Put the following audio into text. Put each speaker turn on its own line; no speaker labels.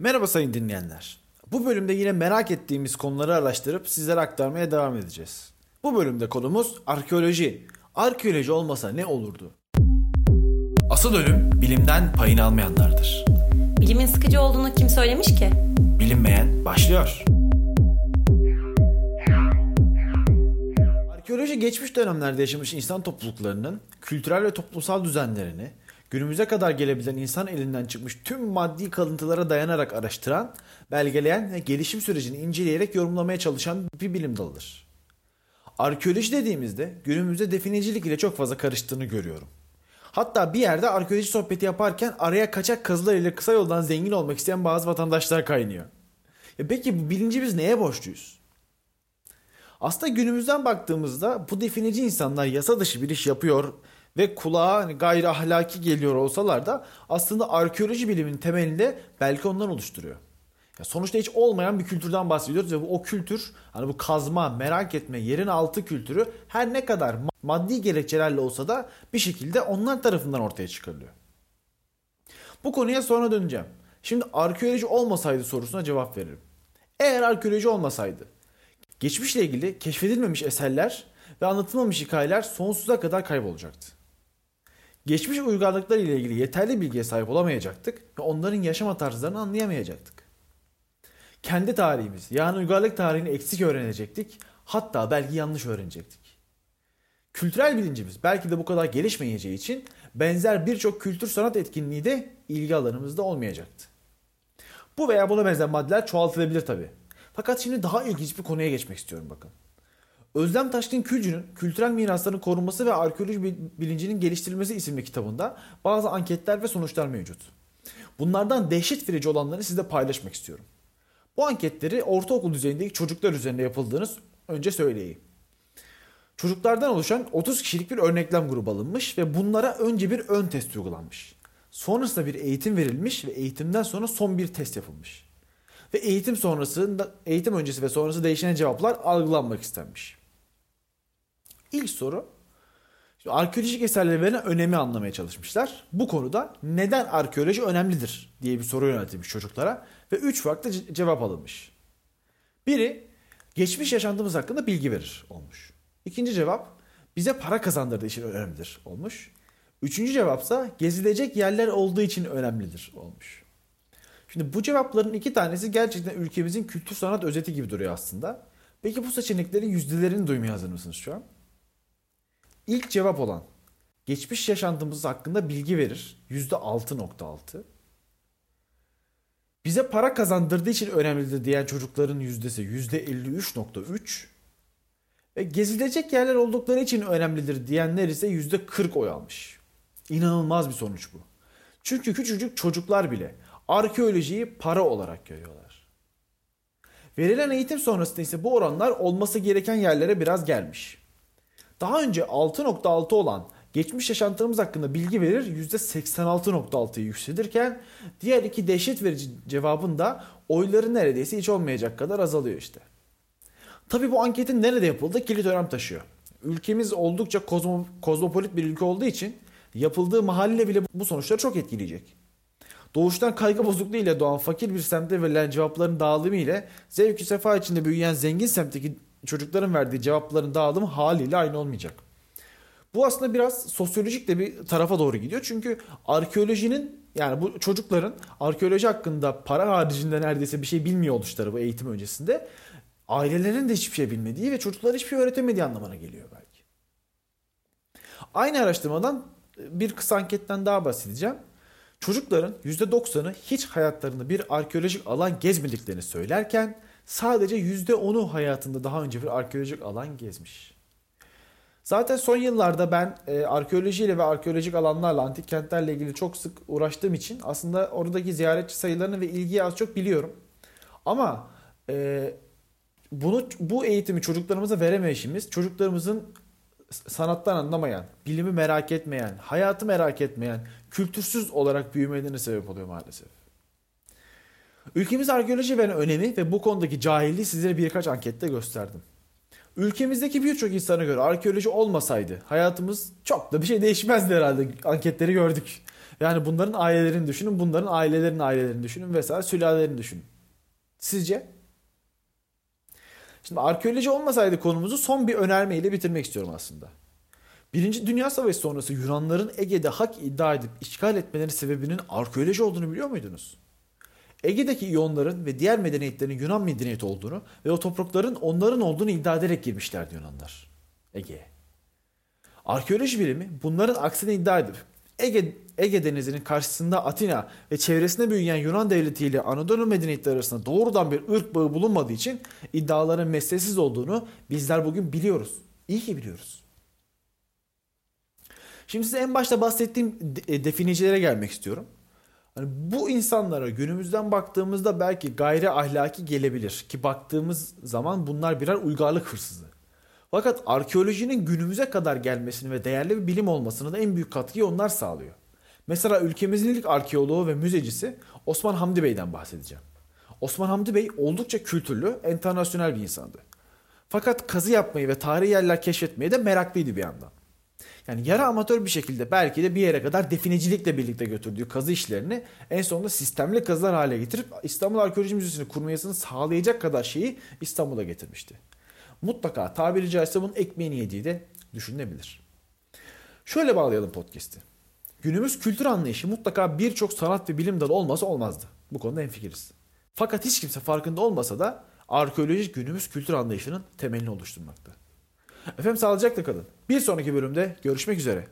Merhaba sayın dinleyenler. Bu bölümde yine merak ettiğimiz konuları araştırıp sizlere aktarmaya devam edeceğiz. Bu bölümde konumuz arkeoloji. Arkeoloji olmasa ne olurdu? Asıl ölüm bilimden payını almayanlardır.
Bilimin sıkıcı olduğunu kim söylemiş ki?
Bilinmeyen başlıyor. Arkeoloji geçmiş dönemlerde yaşamış insan topluluklarının kültürel ve toplumsal düzenlerini, günümüze kadar gelebilen insan elinden çıkmış tüm maddi kalıntılara dayanarak araştıran, belgeleyen ve gelişim sürecini inceleyerek yorumlamaya çalışan bir bilim dalıdır. Arkeoloji dediğimizde günümüzde definecilik ile çok fazla karıştığını görüyorum. Hatta bir yerde arkeoloji sohbeti yaparken araya kaçak kazılar ile kısa yoldan zengin olmak isteyen bazı vatandaşlar kaynıyor. Ya peki bu bilinci biz neye borçluyuz? Aslında günümüzden baktığımızda bu defineci insanlar yasa dışı bir iş yapıyor ve kulağa hani gayri ahlaki geliyor olsalar da aslında arkeoloji biliminin temelinde belki ondan oluşturuyor. Ya sonuçta hiç olmayan bir kültürden bahsediyoruz ve bu o kültür hani bu kazma, merak etme, yerin altı kültürü her ne kadar maddi gerekçelerle olsa da bir şekilde onlar tarafından ortaya çıkarılıyor. Bu konuya sonra döneceğim. Şimdi arkeoloji olmasaydı sorusuna cevap veririm. Eğer arkeoloji olmasaydı geçmişle ilgili keşfedilmemiş eserler ve anlatılmamış hikayeler sonsuza kadar kaybolacaktı. Geçmiş uygarlıklar ile ilgili yeterli bilgiye sahip olamayacaktık ve onların yaşama tarzlarını anlayamayacaktık. Kendi tarihimiz yani uygarlık tarihini eksik öğrenecektik hatta belki yanlış öğrenecektik. Kültürel bilincimiz belki de bu kadar gelişmeyeceği için benzer birçok kültür sanat etkinliği de ilgi alanımızda olmayacaktı. Bu veya buna benzer maddeler çoğaltılabilir tabi. Fakat şimdi daha ilginç bir konuya geçmek istiyorum bakın. Özlem Taşkın Külcü'nün Kültürel Mirasların Korunması ve Arkeoloji Bilincinin Geliştirilmesi isimli kitabında bazı anketler ve sonuçlar mevcut. Bunlardan dehşet verici olanları sizle paylaşmak istiyorum. Bu anketleri ortaokul düzeyindeki çocuklar üzerinde yapıldığını önce söyleyeyim. Çocuklardan oluşan 30 kişilik bir örneklem grubu alınmış ve bunlara önce bir ön test uygulanmış. Sonrasında bir eğitim verilmiş ve eğitimden sonra son bir test yapılmış. Ve eğitim sonrasında eğitim öncesi ve sonrası değişen cevaplar algılanmak istenmiş. İlk soru arkeolojik eserlere verilen önemi anlamaya çalışmışlar. Bu konuda neden arkeoloji önemlidir diye bir soru yöneltilmiş çocuklara ve 3 farklı cevap alınmış. Biri geçmiş yaşantımız hakkında bilgi verir olmuş. İkinci cevap bize para kazandırdığı için önemlidir olmuş. Üçüncü cevapsa gezilecek yerler olduğu için önemlidir olmuş. Şimdi bu cevapların iki tanesi gerçekten ülkemizin kültür sanat özeti gibi duruyor aslında. Peki bu seçeneklerin yüzdelerini duymaya hazır mısınız şu an? İlk cevap olan geçmiş yaşantımız hakkında bilgi verir. %6.6. Bize para kazandırdığı için önemlidir diyen çocukların yüzdesi %53.3. Ve gezilecek yerler oldukları için önemlidir diyenler ise %40 oy almış. İnanılmaz bir sonuç bu. Çünkü küçücük çocuklar bile arkeolojiyi para olarak görüyorlar. Verilen eğitim sonrasında ise bu oranlar olması gereken yerlere biraz gelmiş. Daha önce 6.6 olan geçmiş yaşantımız hakkında bilgi verir %86.6'yı yükselirken diğer iki dehşet verici cevabın da oyları neredeyse hiç olmayacak kadar azalıyor işte. Tabi bu anketin nerede yapıldığı kilit önem taşıyor. Ülkemiz oldukça kozmo, kozmopolit bir ülke olduğu için yapıldığı mahalle bile bu sonuçları çok etkileyecek. Doğuştan kaygı bozukluğu ile doğan fakir bir semtte verilen cevapların dağılımı ile zevk sefa içinde büyüyen zengin semtteki çocukların verdiği cevapların dağılımı haliyle aynı olmayacak. Bu aslında biraz sosyolojik de bir tarafa doğru gidiyor. Çünkü arkeolojinin yani bu çocukların arkeoloji hakkında para haricinde neredeyse bir şey bilmiyor oluşları bu eğitim öncesinde ailelerin de hiçbir şey bilmediği ve çocuklara hiçbir şey öğretemediği anlamına geliyor belki. Aynı araştırmadan bir kısa anketten daha bahsedeceğim. Çocukların %90'ı hiç hayatlarında bir arkeolojik alan gezmediklerini söylerken sadece %10'u hayatında daha önce bir arkeolojik alan gezmiş. Zaten son yıllarda ben e, arkeolojiyle ve arkeolojik alanlarla, antik kentlerle ilgili çok sık uğraştığım için aslında oradaki ziyaretçi sayılarını ve ilgiyi az çok biliyorum. Ama e, bunu bu eğitimi çocuklarımıza veremeyişimiz çocuklarımızın sanattan anlamayan, bilimi merak etmeyen, hayatı merak etmeyen, kültürsüz olarak büyümelerine sebep oluyor maalesef. Ülkemiz arkeoloji veren önemi ve bu konudaki cahilliği sizlere birkaç ankette gösterdim. Ülkemizdeki birçok insana göre arkeoloji olmasaydı hayatımız çok da bir şey değişmezdi herhalde. Anketleri gördük. Yani bunların ailelerini düşünün, bunların ailelerin ailelerini düşünün vesaire sülalelerini düşünün. Sizce? Şimdi arkeoloji olmasaydı konumuzu son bir önermeyle bitirmek istiyorum aslında. Birinci Dünya Savaşı sonrası Yunanların Ege'de hak iddia edip işgal etmelerinin sebebinin arkeoloji olduğunu biliyor muydunuz? Ege'deki İyonların ve diğer medeniyetlerin Yunan medeniyeti olduğunu ve o toprakların onların olduğunu iddia ederek girmişlerdi Yunanlar Ege'ye. Arkeoloji bilimi bunların aksine iddia edip Ege, Ege Denizi'nin karşısında Atina ve çevresinde büyüyen Yunan devleti ile Anadolu medeniyetleri arasında doğrudan bir ırk bağı bulunmadığı için iddiaların mesleksiz olduğunu bizler bugün biliyoruz. İyi ki biliyoruz. Şimdi size en başta bahsettiğim de- definicilere gelmek istiyorum. Hani bu insanlara günümüzden baktığımızda belki gayri ahlaki gelebilir ki baktığımız zaman bunlar birer uygarlık hırsızı. Fakat arkeolojinin günümüze kadar gelmesini ve değerli bir bilim olmasına da en büyük katkıyı onlar sağlıyor. Mesela ülkemizin ilk arkeoloğu ve müzecisi Osman Hamdi Bey'den bahsedeceğim. Osman Hamdi Bey oldukça kültürlü, internasyonel bir insandı. Fakat kazı yapmayı ve tarihi yerler keşfetmeye de meraklıydı bir yandan. Yani yarı amatör bir şekilde belki de bir yere kadar definecilikle birlikte götürdüğü kazı işlerini en sonunda sistemli kazılar hale getirip İstanbul Arkeoloji Müzesi'ni kurmayasını sağlayacak kadar şeyi İstanbul'a getirmişti. Mutlaka tabiri caizse bunun ekmeğini yediği de düşünülebilir. Şöyle bağlayalım podcast'i. Günümüz kültür anlayışı mutlaka birçok sanat ve bilim dalı olmasa olmazdı. Bu konuda hemfikiriz. Fakat hiç kimse farkında olmasa da arkeoloji günümüz kültür anlayışının temelini oluşturmakta. Efendim sağlıcakla kalın. Bir sonraki bölümde görüşmek üzere.